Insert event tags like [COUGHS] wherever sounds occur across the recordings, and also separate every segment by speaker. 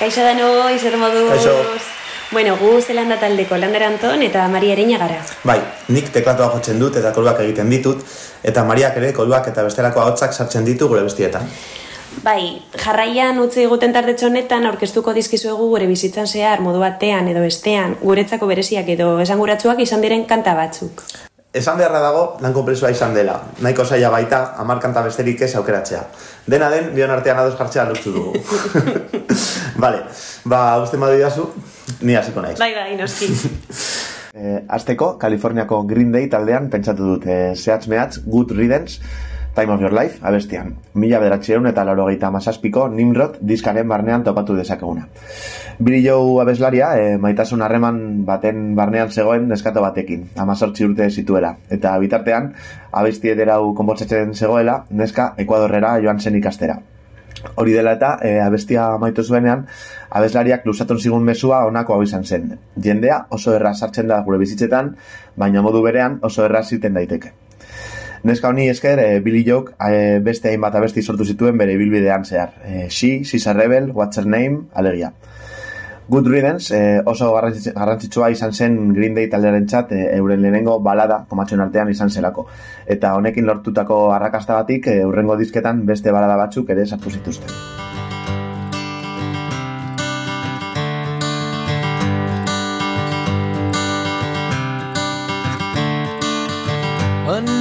Speaker 1: Kaixo da no, izer moduz.
Speaker 2: Kaixo.
Speaker 1: Bueno, gu zelanda taldeko Lander Anton eta Maria Ereña gara.
Speaker 2: Bai, nik teklatua jotzen dut eta koluak egiten ditut, eta Mariak ere koluak eta bestelako ahotsak sartzen ditu gure bestietan.
Speaker 1: Bai, jarraian utzi eguten tardetxo honetan aurkeztuko dizkizuegu gure bizitzan zehar modu batean edo bestean, guretzako bereziak edo esanguratsuak izan diren kanta batzuk.
Speaker 2: Esan beharra dago, lan konpresua izan dela. Nahiko zaila baita, amar kanta besterik ez aukeratzea. Dena den, bion artean ados jartzea lortu dugu. [LAUGHS] Vale, ba, uste madu idazu, ni hasiko naiz.
Speaker 1: Bai, bai, noski. [LAUGHS]
Speaker 2: Eh, azteko, Kaliforniako Green Day taldean pentsatu dut eh, zehatz mehatz Good Riddance Time of Your Life abestian. Mila bederatxeun eta laurogeita masazpiko Nimrod diskaren barnean topatu dezakeguna. Billy Joe abeslaria, eh, maitasun harreman baten barnean zegoen neskato batekin, amazortzi urte zituela. Eta bitartean, abesti ederau konbotzatzen zegoela, neska Ekuadorrera joan zen ikastera. Hori dela eta, e, abestia amaitu zuenean, abeslariak lusatun zigun mesua honako hau izan zen. Jendea oso erra sartzen da gure bizitzetan, baina modu berean oso erra ziten daiteke. Neska honi esker, e, Billy Joke e, beste hainbat abesti sortu zituen bere bilbidean zehar. E, she, she's a rebel, what's her name, alegia. Good Riddance eh, oso garrantzitsu- garrantzitsua izan zen Green Day taldearen txat eh, euren lehenengo balada komatxon artean izan zelako. Eta honekin lortutako arrakastagatik eh, urrengo disketan beste balada batzuk ere sartu zituzten.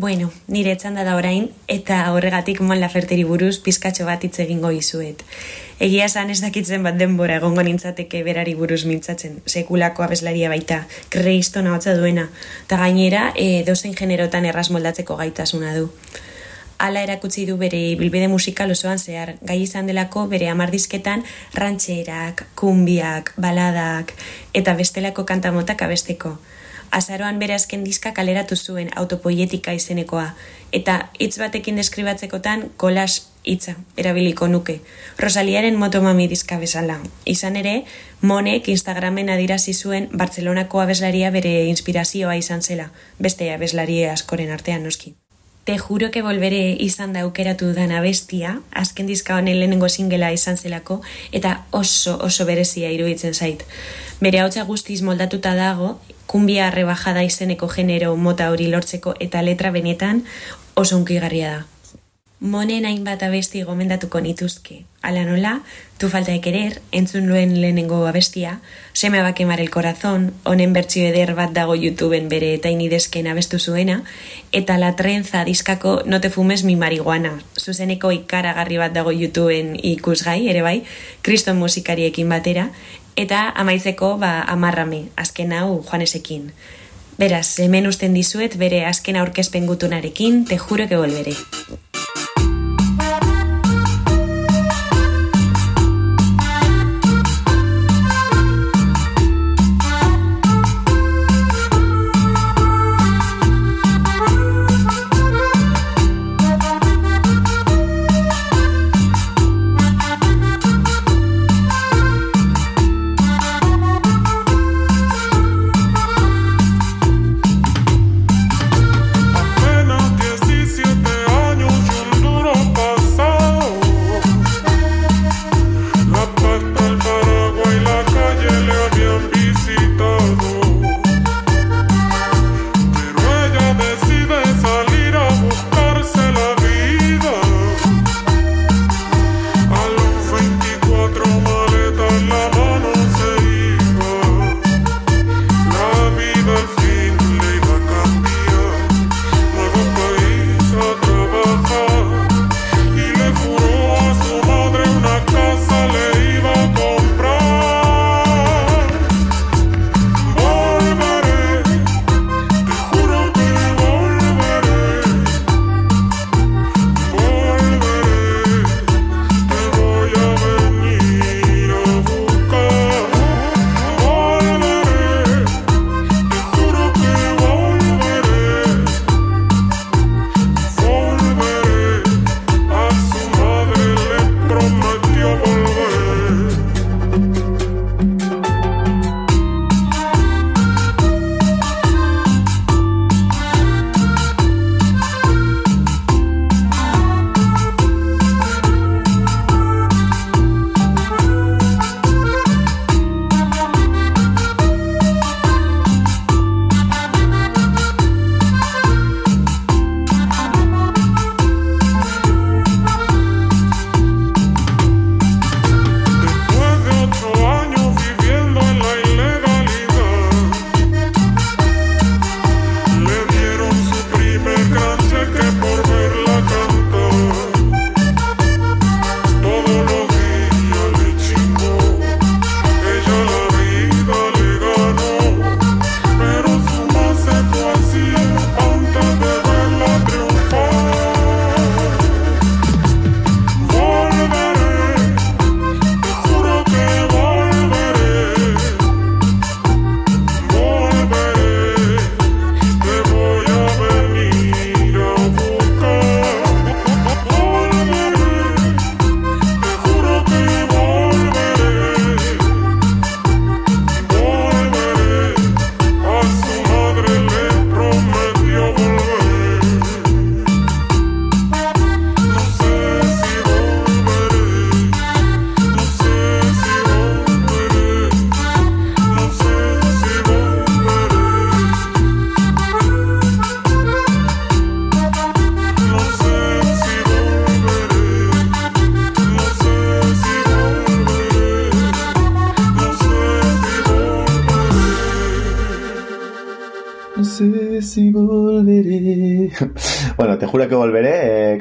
Speaker 1: Bueno, nire txanda da orain, eta horregatik Mon Laferteri buruz pizkatxo bat hitz egingo izuet. Egia esan ez dakitzen bat denbora egongo nintzateke berari buruz mintzatzen, sekulako abeslaria baita, kreistona hotza duena, eta gainera e, dozein generotan erraz moldatzeko gaitasuna du. Hala erakutsi du bere bilbide musikal osoan zehar, gai izan delako bere amardizketan rantxerak, kumbiak, baladak eta bestelako kantamotak abesteko. Azaroan bere azken diska kaleratu zuen autopoietika izenekoa, eta hitz batekin deskribatzekotan kolas hitza erabiliko nuke. Rosaliaren motomami diska bezala. Izan ere, Monek Instagramen adirazi zuen Bartzelonako abeslaria bere inspirazioa izan zela, beste abeslarie askoren artean noski. Te juro que volveré izan da aukeratu dan abestia, azken diska honen lehenengo singela izan zelako, eta oso oso berezia iruditzen zait. Bere hautsa guztiz moldatuta dago, kumbia rebajada izeneko genero mota hori lortzeko eta letra benetan oso unkigarria da.
Speaker 3: monen hainbat abesti gomendatuko nituzke. Ala nola, tu falta de querer, entzun luen lehenengo abestia, seme bakemar el corazón, honen bertsio eder bat dago YouTubeen bere eta inidezken abestu zuena, eta la trenza diskako no te fumes mi marihuana, zuzeneko ikaragarri bat dago YouTubeen ikusgai, ere bai, kriston musikariekin batera, eta amaitzeko ba amarrame, azken hau Juanesekin. Beraz, hemen usten dizuet bere azken aurkezpen gutunarekin, te juro que volveré.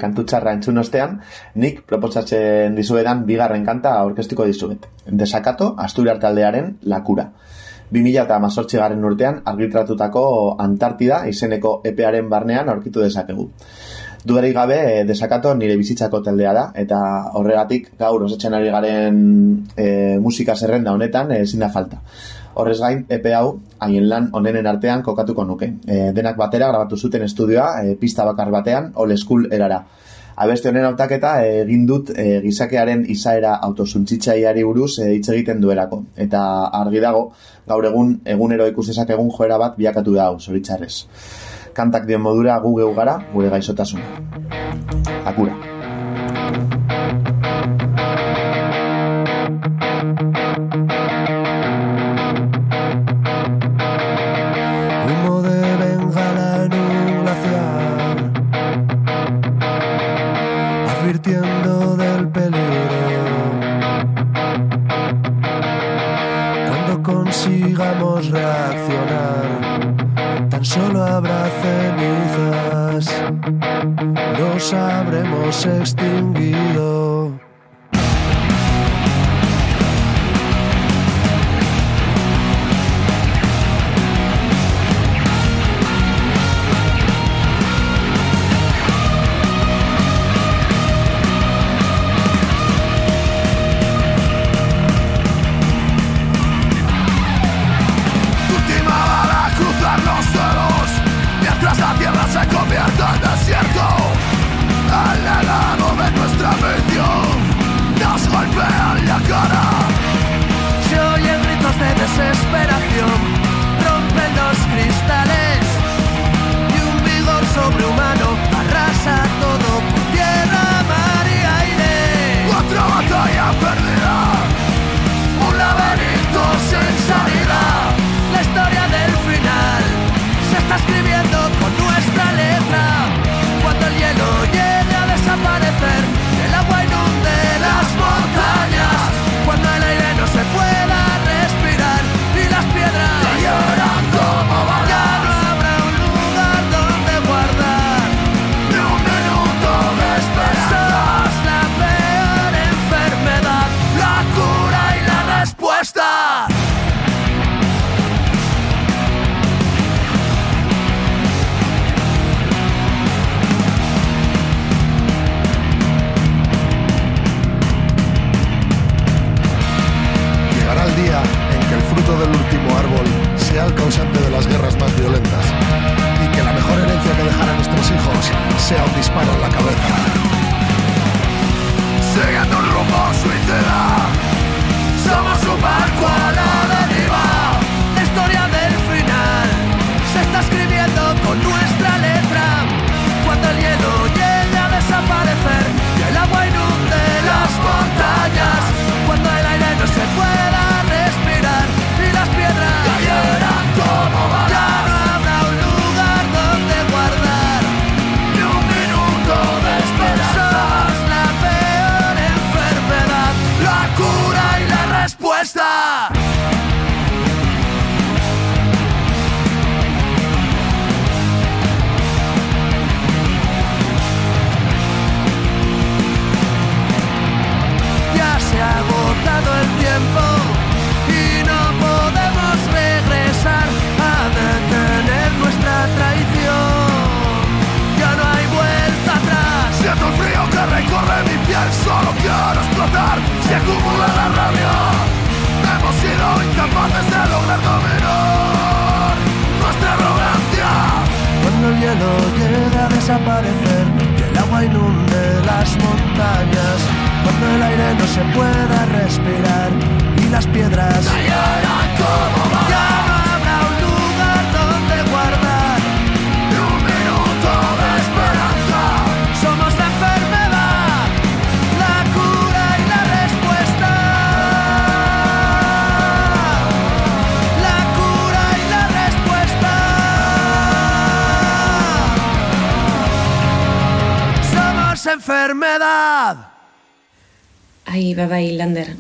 Speaker 2: Kantu txarra entzun ostean, nik proposatzen dizuedan bigarren kanta aurkeztuko dizuet. Desakato, Asturiar taldearen lakura. 2000 eta mazortzi garren urtean argitratutako Antartida izeneko epearen barnean aurkitu dezakegu. Dudarik gabe, eh, desakato nire bizitzako taldea da, eta horregatik gaur osatzen ari garen eh, musika zerrenda honetan eh, ezin da falta. Horrez gain, epe hau, haien lan onenen artean kokatuko nuke. E, denak batera grabatu zuten estudioa, e, pista bakar batean, old school erara. Abeste honen hautaketa egin dut e, gizakearen izaera autosuntzitsaiari buruz e, hitz egiten duelako. Eta argi dago, gaur egun egunero ikus egun joera bat biakatu da hau, zoritzarrez. Kantak dion modura gu geu gara, gure gaixotasuna. Akura.
Speaker 4: Nos habremos extinguido.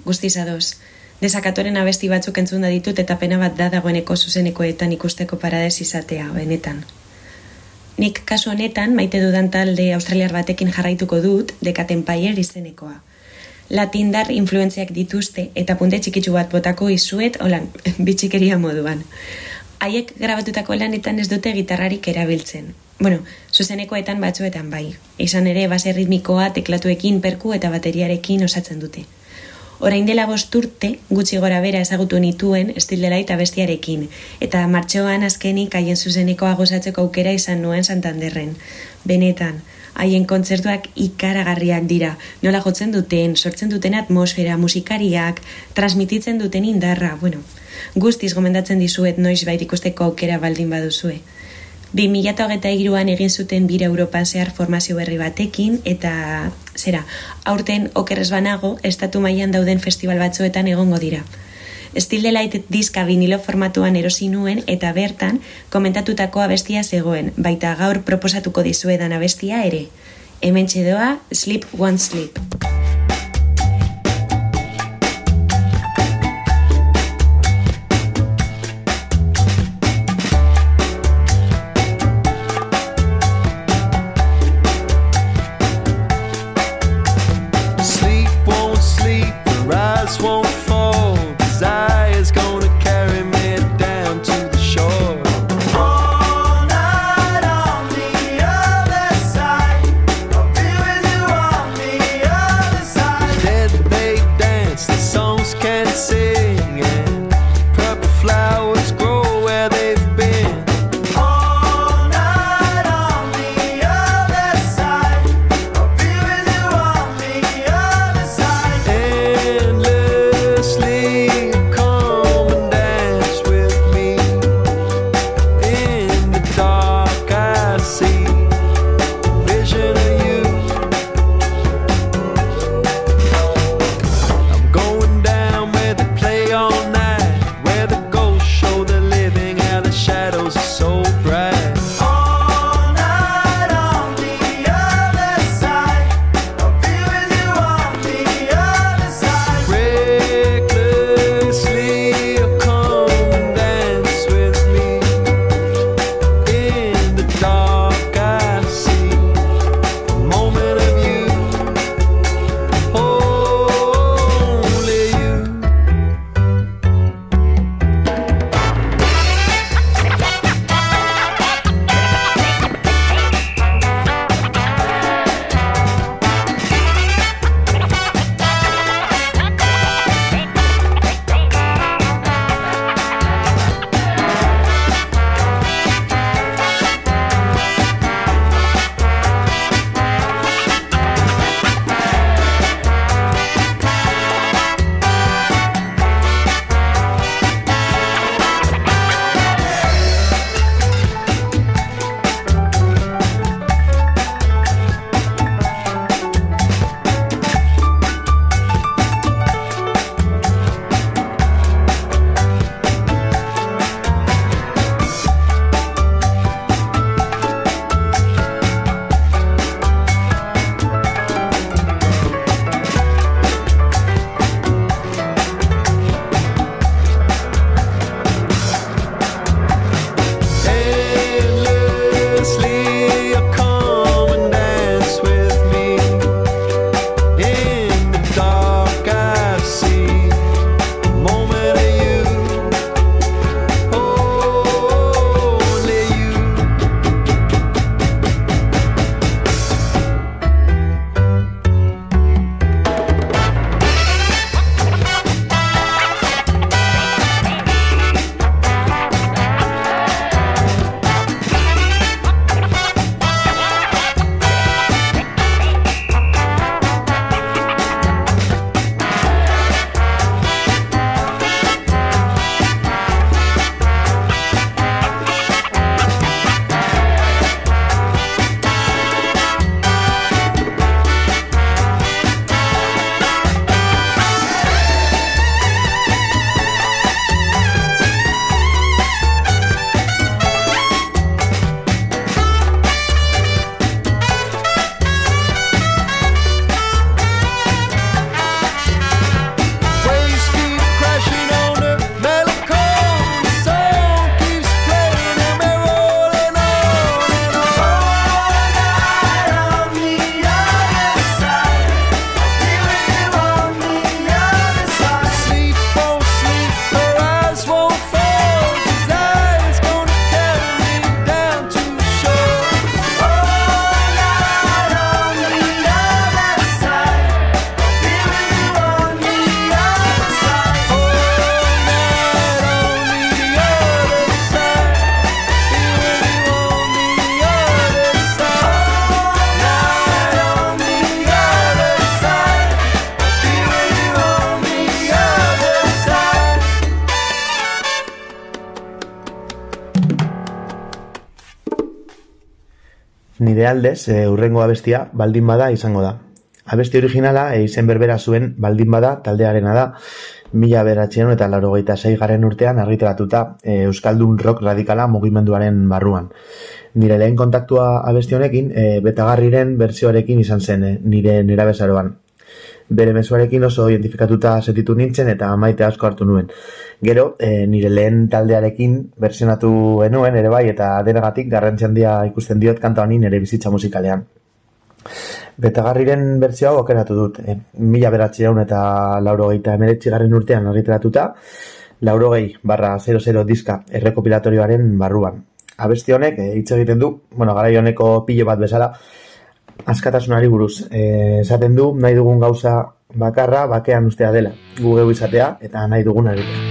Speaker 1: Guztiz ados. Desakatoren abesti batzuk entzun da ditut eta pena bat da dagoeneko zuzenekoetan ikusteko parades izatea, benetan. Nik kasu honetan maite dudan talde australiar batekin jarraituko dut Decat Empire izenekoa. Latindar influentziak dituzte eta punte txikitsu bat botako izuet, holan, [LAUGHS] bitxikeria moduan. Haiek grabatutako lanetan ez dute gitarrarik erabiltzen. Bueno, zuzenekoetan batzuetan bai. Izan ere, base ritmikoa teklatuekin, perku eta bateriarekin osatzen dute. Orain dela bost urte, gutxi gora bera ezagutu nituen estil dela eta bestiarekin, eta martxoan azkenik haien zuzenekoa gozatzeko aukera izan nuen Santanderren. Benetan, haien kontzertuak ikaragarriak dira, nola jotzen duten, sortzen duten atmosfera, musikariak, transmititzen duten indarra, bueno, guztiz gomendatzen dizuet noiz bait ikusteko aukera baldin baduzue. 2008an egin zuten bira Europan zehar formazio berri batekin, eta, zera, aurten okerrez banago, estatu mailan dauden festival batzuetan egongo dira. Still Delight diska vinilo formatuan erosi nuen eta bertan komentatutako abestia zegoen, baita gaur proposatuko dizuedan abestia ere. Hemen txedoa, Sleep One Sleep.
Speaker 5: Aldez, e, urrengo abestia baldin bada izango da. Abesti originala e, izen berbera zuen baldin bada taldearena da, mila beratxean eta laurogeita garren urtean argitaratuta e, Euskaldun rock radikala mugimenduaren barruan. Nire lehen kontaktua abesti honekin, e, betagarriren bertsioarekin izan zen, e, nire nira bezaroan. Bere mezuarekin oso identifikatuta setitu nintzen eta maite asko hartu nuen. Gero, e, nire lehen taldearekin versionatu enuen ere bai eta denagatik garrantzi handia ikusten diot kanta honi nire bizitza musikalean. Betagarriren bertsio hau okeratu dut. E, mila beratzean eta lauro gehieta garren urtean argitaratuta, lauro gehi barra 00 diska errekopilatorioaren barruan. Abesti honek, e, hitz egiten du, bueno, gara honeko pilo bat bezala, askatasunari buruz. E, esaten du, nahi dugun gauza bakarra, bakean ustea dela. Gu izatea eta nahi dugun egitea.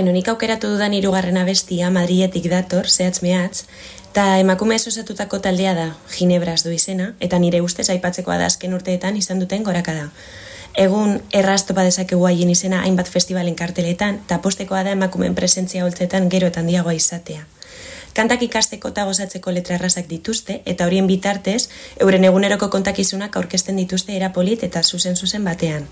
Speaker 1: Bueno, nik aukeratu dudan hirugarren abestia Madrietik dator, zehatz mehatz, eta emakume osatutako taldea da, Ginebras du izena, eta nire ustez aipatzekoa da azken urteetan izan duten goraka da. Egun erraz topa dezakegu haien izena hainbat festivalen karteletan, eta postekoa da emakumeen presentzia holtzetan gero eta handiagoa izatea. Kantak ikasteko eta gozatzeko letra errazak dituzte, eta horien bitartez, euren eguneroko kontakizunak aurkezten dituzte erapolit eta zuzen zuzen batean.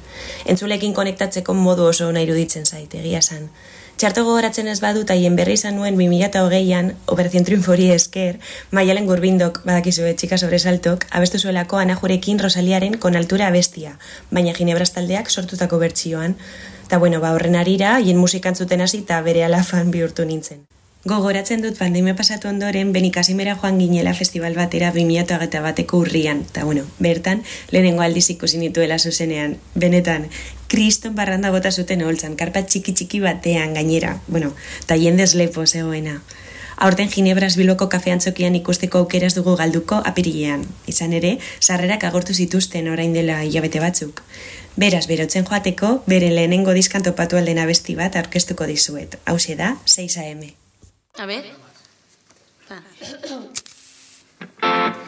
Speaker 1: Entzulekin konektatzeko modu oso nahi iruditzen zait, egia san Txarto gogoratzen ez badut haien berri izan nuen 2008an, Operación Triunfori esker, Maialen Gurbindok, badakizue, txika sobresaltok, abestu zuelako anajurekin Rosaliaren kon altura bestia, baina Ginebras taldeak sortutako bertsioan. Ta bueno, ba horren arira, hien musikantzuten hasi eta bere fan bihurtu nintzen. Gogoratzen dut pandemia pasatu ondoren, Beni Kasimera joan ginela festival batera 2008 bateko urrian. Ta bueno, bertan, lehenengo aldiz ikusi nituela zuzenean. Benetan, kriston barranda bota zuten holtzan, karpa txiki txiki batean gainera. Bueno, ta jendez lepo zegoena. Aurten Ginebras biloko kafean txokian ikusteko aukeraz dugu galduko apirilean. Izan ere, sarrerak agortu zituzten orain dela hilabete batzuk. Beraz, berotzen joateko, bere lehenengo diskantopatu alden abesti bat aurkeztuko dizuet. Hau da, 6 AM.
Speaker 6: A ver. Va. [COUGHS]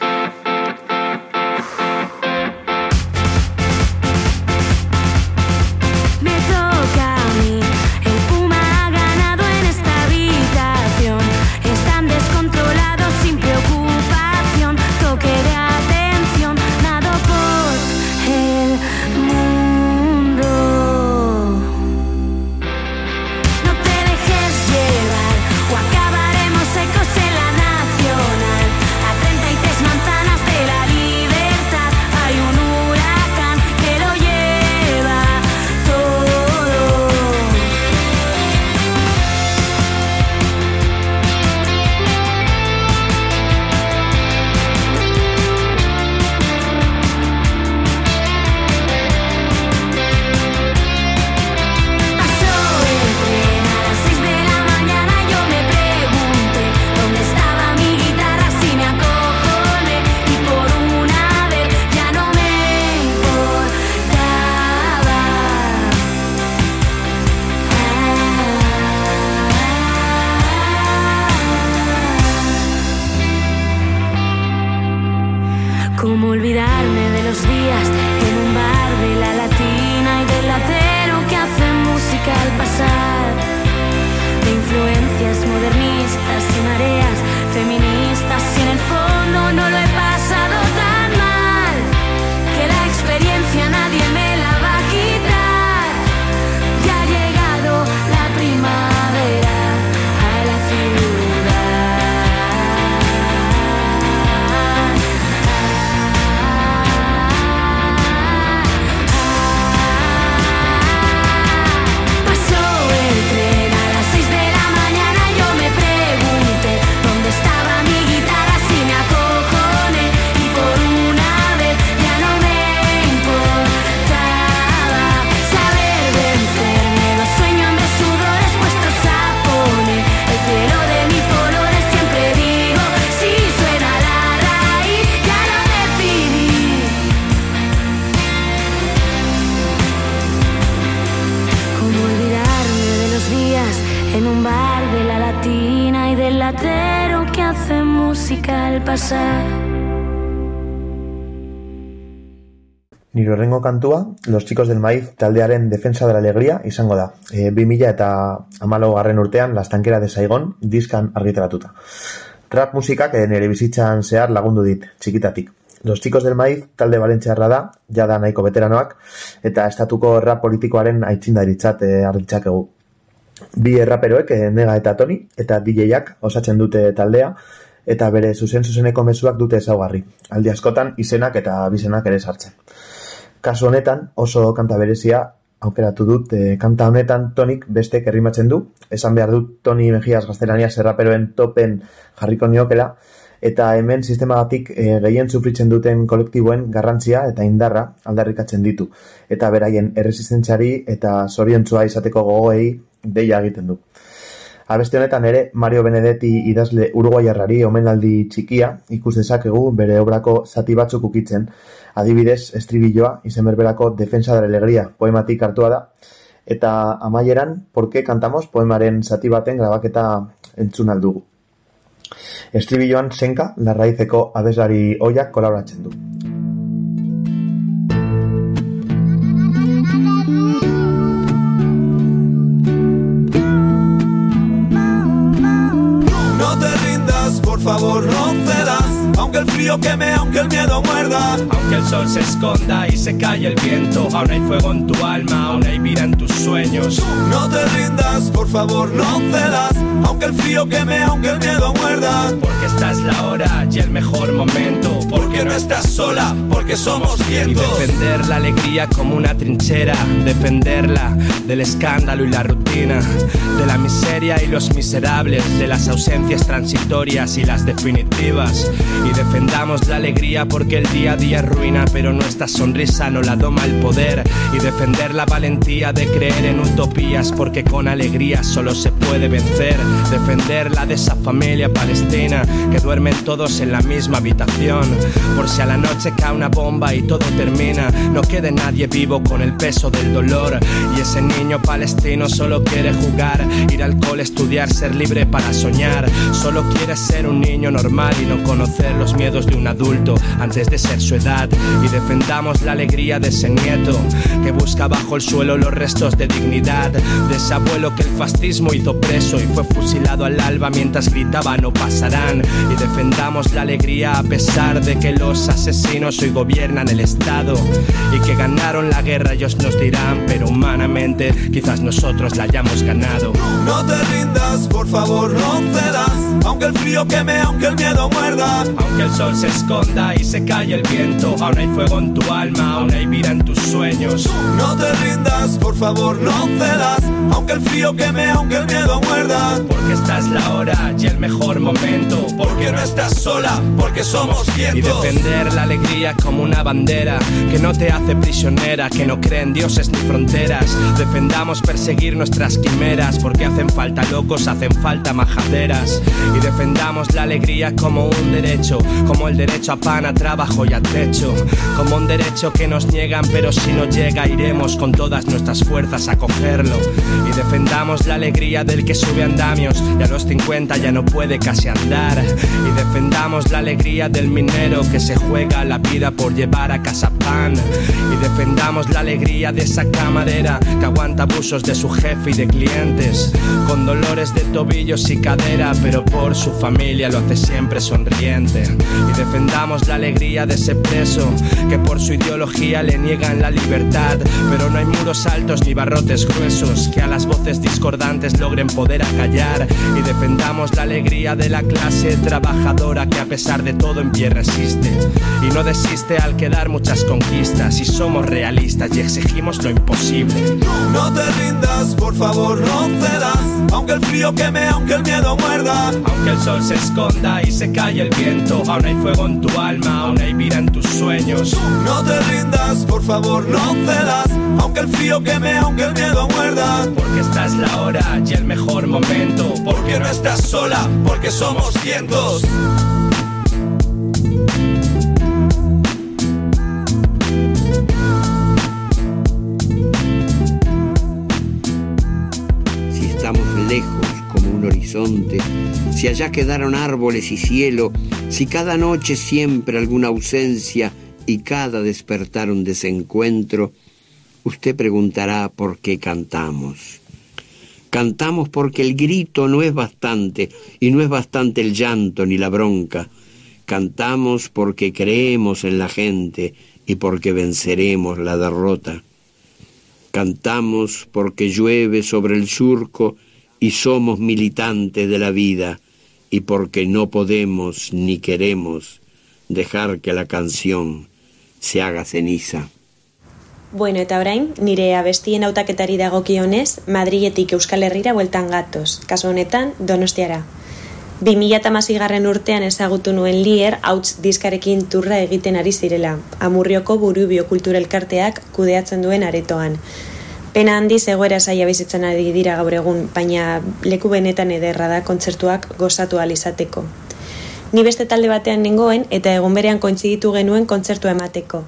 Speaker 2: Kantua, Los Chicos del Maíz taldearen Defensa de la Alegría izango da. E, 2000 eta amalo garren urtean, La Estankera de Saigon, diskan argitaratuta. Rap musikak eh, nire bizitzan zehar lagundu dit, txikitatik. Los Chicos del Maíz talde balentziarra da, jada nahiko veteranoak, eta estatuko rap politikoaren aitzindaritzat e, arditzakegu. Bi erraperoek, eh, Nega eta Toni, eta DJak osatzen dute taldea, eta bere zuzen zuzeneko mezuak dute ezaugarri. Aldi askotan izenak eta bizenak ere sartzen. Kasu honetan oso kanta berezia aukeratu dut e, kanta honetan tonik bestek errimatzen du, esan behar dut Toni Mejias gaztelania zerraperoen topen jarriko niokela, eta hemen sistemagatik e, gehien sufritzen duten kolektiboen garrantzia eta indarra aldarrikatzen ditu, eta beraien erresistentziari eta zoriontzua izateko gogoei deia egiten du. Abeste honetan ere Mario Benedetti idazle uruguaiarrari omenaldi txikia ikus dezakegu bere obrako zati batzuk ukitzen. Adibidez, estribilloa izen berberako Defensa de la Alegría poematik hartua da eta amaieran Por qué cantamos poemaren zati baten grabaketa entzun aldugu. Estribilloan senka larraizeko abeslari oiak kolaboratzen du.
Speaker 7: Favor, no el frío queme
Speaker 8: aunque el miedo muerda.
Speaker 9: Aunque el sol se esconda y se calle el viento, aún hay fuego en tu alma, aún hay vida en tus sueños.
Speaker 8: No te rindas, por favor, no cedas. Aunque el frío queme, aunque el miedo muerda.
Speaker 9: Porque esta es la hora y el mejor momento.
Speaker 8: Porque no estás sola, porque somos
Speaker 9: Y
Speaker 8: cientos.
Speaker 9: defender la alegría como una trinchera, defenderla del escándalo y la rutina, de la miseria y los miserables, de las ausencias transitorias y las definitivas. Y defendamos la alegría porque el día a día es ruina, pero nuestra sonrisa no la doma el poder. Y defender la valentía de creer en utopías porque con alegría solo se puede vencer. Defenderla de esa familia palestina que duermen todos en la misma habitación. Por si a la noche cae una bomba y todo termina, no quede nadie vivo con el peso del dolor. Y ese niño palestino solo quiere jugar, ir al cole, estudiar, ser libre para soñar. Solo quiere ser un niño normal y no conocer los miedos de un adulto antes de ser su edad. Y defendamos la alegría de ese nieto que busca bajo el suelo los restos de dignidad. De ese abuelo que el fascismo hizo preso y fue fusilado al alba mientras gritaba no pasarán. Y defendamos la alegría a pesar de que los asesinos hoy gobiernan el Estado. Y que ganaron la guerra ellos nos dirán, pero humanamente quizás nosotros la hayamos ganado.
Speaker 8: No te rindas, por favor, no cedas. Aunque el frío queme, aunque el miedo muerda.
Speaker 9: Aunque el sol se esconda y se calle el viento, aún hay fuego en tu alma, aún hay vida en tus sueños.
Speaker 8: No te rindas, por favor, no cedas. Aunque el frío queme, aunque el miedo muerda.
Speaker 9: Porque esta es la hora y el mejor momento.
Speaker 8: Porque no estás sola, porque somos
Speaker 9: Y
Speaker 8: cientos.
Speaker 9: defender la alegría como una bandera que no te hace prisionera, que no cree en dioses ni fronteras. Defendamos perseguir nuestras quimeras porque hacen falta locos, hacen falta majaderas. Y defendamos la alegría como un derecho, como el derecho a pan, a trabajo y a techo. Como un derecho que nos niegan, pero si no llega iremos con todas nuestras fuerzas a cogerlo. Y defendamos la alegría del que sube andamios y a los 50 ya no puede casi andar. Y defendamos la alegría del minero que se juega la vida por llevar a casa pan. Y defendamos la alegría de esa camarera que aguanta abusos de su jefe y de clientes. Con dolores de tobillos y cadera, pero por su familia lo hace siempre sonriente. Y defendamos la alegría de ese preso que por su ideología le niegan la libertad. Pero no hay muros altos ni barrotes gruesos que a las voces discordantes logren poder acallar. Y defendamos la alegría de la clase trabajadora que a pesar de todo en pie resiste. Y no desiste al quedar muchas conquistas. Y somos realistas y exigimos lo imposible.
Speaker 8: No te rindas, por favor, no cedas. Aunque el frío queme, aunque el miedo muerda.
Speaker 9: Aunque el sol se esconda y se calle el viento, aún hay fuego en tu alma, aún hay vida en tus sueños.
Speaker 8: No te rindas, por favor, no cedas. Aunque el frío queme, aunque el miedo muerda.
Speaker 9: Porque esta es la hora y el mejor momento.
Speaker 8: Porque no estás sola, porque somos cientos.
Speaker 7: Lejos como un horizonte, si allá quedaron árboles y cielo, si cada noche siempre alguna ausencia y cada despertar un desencuentro, usted preguntará por qué cantamos. Cantamos porque el grito no es bastante y no es bastante el llanto ni la bronca. Cantamos porque creemos en la gente y porque venceremos la derrota. Cantamos porque llueve sobre el surco y somos militantes de la vida y porque no podemos ni queremos dejar que la canción se haga ceniza.
Speaker 1: Bueno, eta orain, nire abestien hautaketari dagokionez, Madriletik Euskal Herrira bueltan gatoz, kasu honetan, Donostiara. 2006 garren urtean ezagutu nuen lier hauts diskarekin turra egiten ari zirela, amurrioko buru biokultura elkarteak kudeatzen duen aretoan. Pena handiz egoera saia bizitzen ari dira gaur egun, baina leku benetan ederra da kontzertuak gozatu ahal izateko. Ni beste talde batean nengoen eta egun berean kointziditu genuen kontzertua emateko.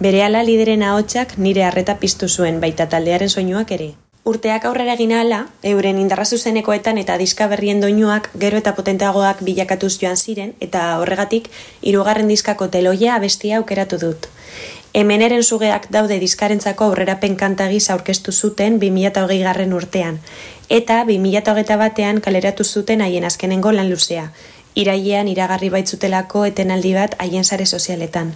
Speaker 1: Berehala lideren ahotsak nire harreta piztu zuen baita taldearen soinuak ere. Urteak aurrera egin ahala, euren indarra zuzenekoetan eta diska berrien doinuak gero eta potenteagoak bilakatuz joan ziren eta horregatik hirugarren diskako teloia abestia aukeratu dut. Hemeneren sugeak daude diskarentzako aurrerapen kanta gisa aurkeztu zuten 2008 garren urtean, eta 2008 batean kaleratu zuten haien azkenengo lan luzea, irailean iragarri baitzutelako etenaldi bat haien sare sozialetan.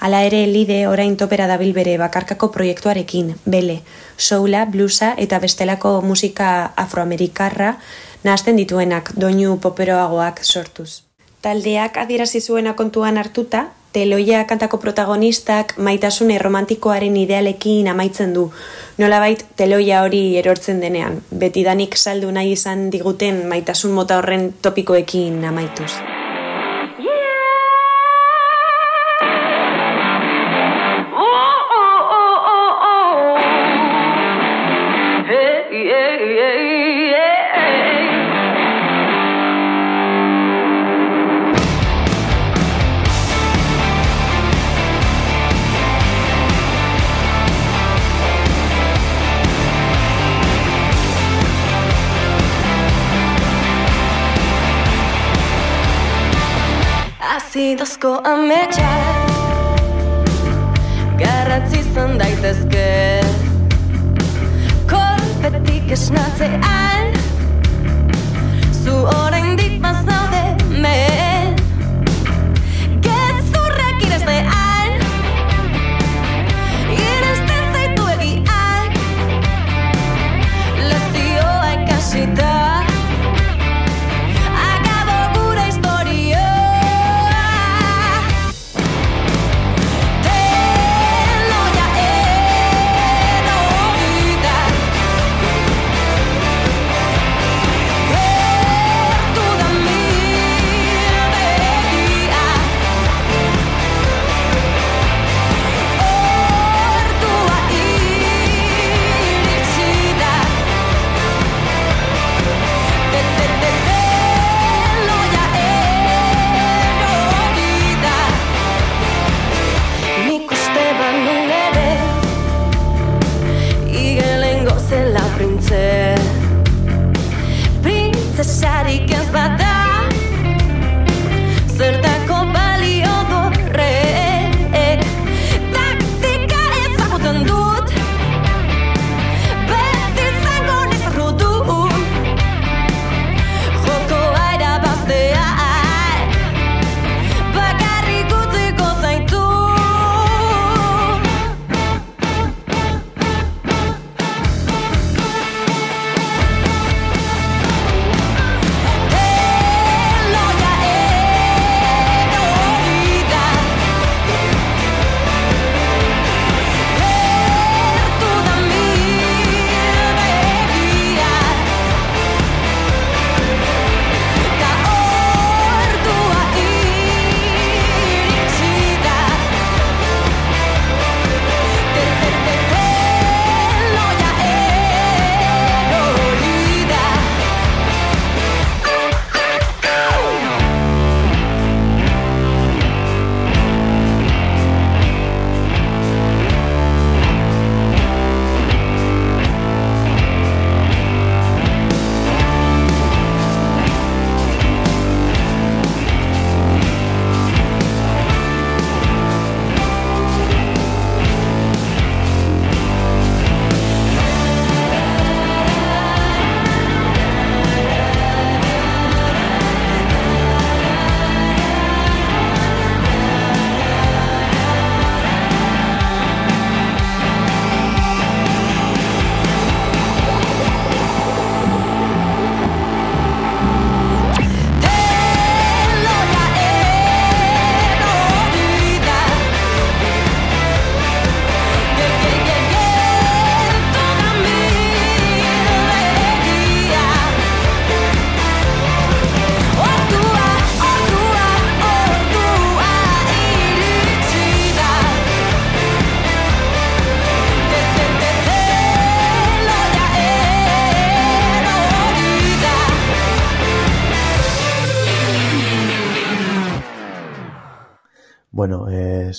Speaker 1: Hala ere lide orain topera dabil bere bakarkako proiektuarekin, bele, soula, bluesa eta bestelako musika afroamerikarra nahazten dituenak doinu poperoagoak sortuz. Taldeak adierazi zuena kontuan hartuta, teloia kantako protagonistak maitasune romantikoaren idealekin amaitzen du. Nolabait teloia hori erortzen denean, betidanik saldu nahi izan diguten maitasun mota horren topikoekin amaituz.
Speaker 10: Azidozko ametsa Garratzi izan daitezke. Kolpetik esnatzean. Zu orain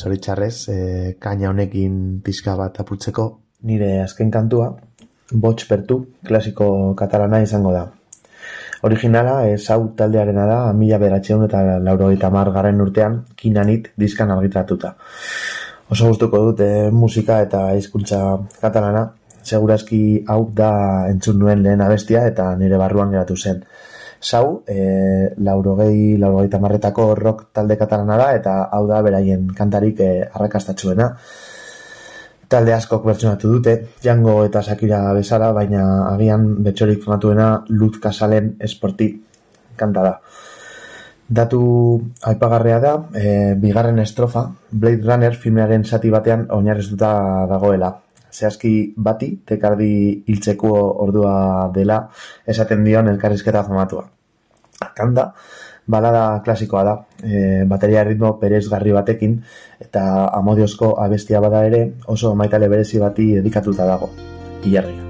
Speaker 2: zoritxarrez, e, kaina honekin pizka bat apurtzeko, nire azken kantua, Bots Pertu, klasiko katalana izango da. Originala, ez hau taldearena da, mila beratxeun eta laurogeita mar garren urtean, kinanit diskan argitratuta. Oso gustuko dut eh, musika eta hizkuntza katalana, segurazki hau da entzun nuen lehen abestia eta nire barruan geratu zen.
Speaker 11: Sau, e, laurogei, laurogeita marretako rock talde katalana da, eta hau da beraien kantarik e, arrakastatxuena. Talde askok bertsonatu dute, Jango eta Shakira bezala, baina agian betxorik famatuena Luz Casalen esporti kanta da. Datu aipagarrea da, e, bigarren estrofa, Blade Runner filmearen zati batean oinarriztuta dagoela. Zehazki bati, tekardi hiltzeko ordua dela, esaten dion elkarrizketa famatua. Kanda, balada klasikoa da, e, bateria ritmo perezgarri batekin, eta amodiozko abestia bada ere oso maitale berezi bati dedikatuta dago. Ilargia.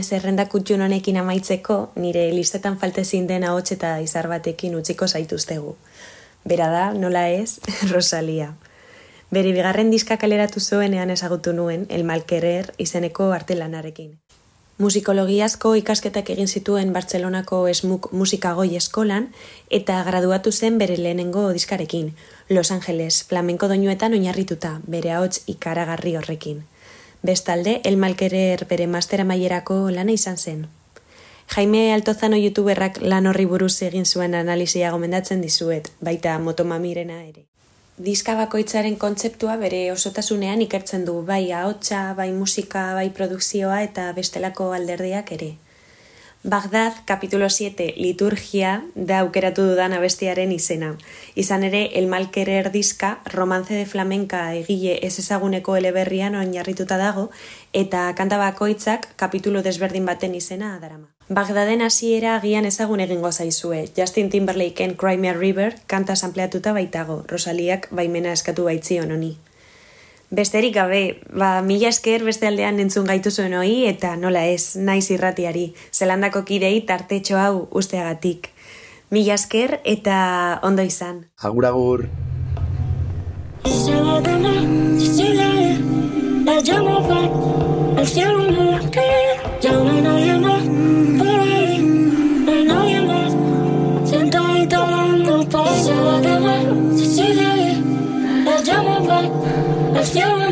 Speaker 1: Gure zerrenda kutxun honekin amaitzeko, nire listetan falte den ahots eta izar batekin utziko zaituztegu. Bera da, nola ez, [LAUGHS] Rosalia. Bere bigarren diska kaleratu zuenean ezagutu nuen, El Malquerer izeneko artelanarekin. Musikologiazko ikasketak egin zituen Bartzelonako esmuk musikagoi eskolan eta graduatu zen bere lehenengo diskarekin, Los Angeles, flamenko doinuetan oinarrituta, bere ahots ikaragarri horrekin. Bestalde, El Malquerer bere mastera maierako lana izan zen. Jaime Altozano youtuberrak lan horri buruz egin zuen analizia gomendatzen dizuet, baita motomamirena ere. Diska bakoitzaren kontzeptua bere osotasunean ikertzen du, bai ahotsa, bai musika, bai produkzioa eta bestelako alderdiak ere. Bagdad, kapitulo 7, liturgia, da aukeratu dudan abestiaren izena. Izan ere, El Malquerer diska, romance de flamenka egile ez ezaguneko eleberrian oinarrituta dago, eta kanta bakoitzak kapitulo desberdin baten izena darama. Bagdaden hasiera agian ezagun egingo zaizue. Justin Timberlakeen Cry Me a River kanta sampleatuta baitago. Rosaliak baimena eskatu baitzion honi. Besterik gabe, ba, mila esker beste aldean entzun gaitu zuen hoi eta nola ez, naiz irratiari, zelandako kidei tartetxo hau usteagatik. Mila esker eta ondo izan.
Speaker 2: Agur, agur.
Speaker 12: El cielo no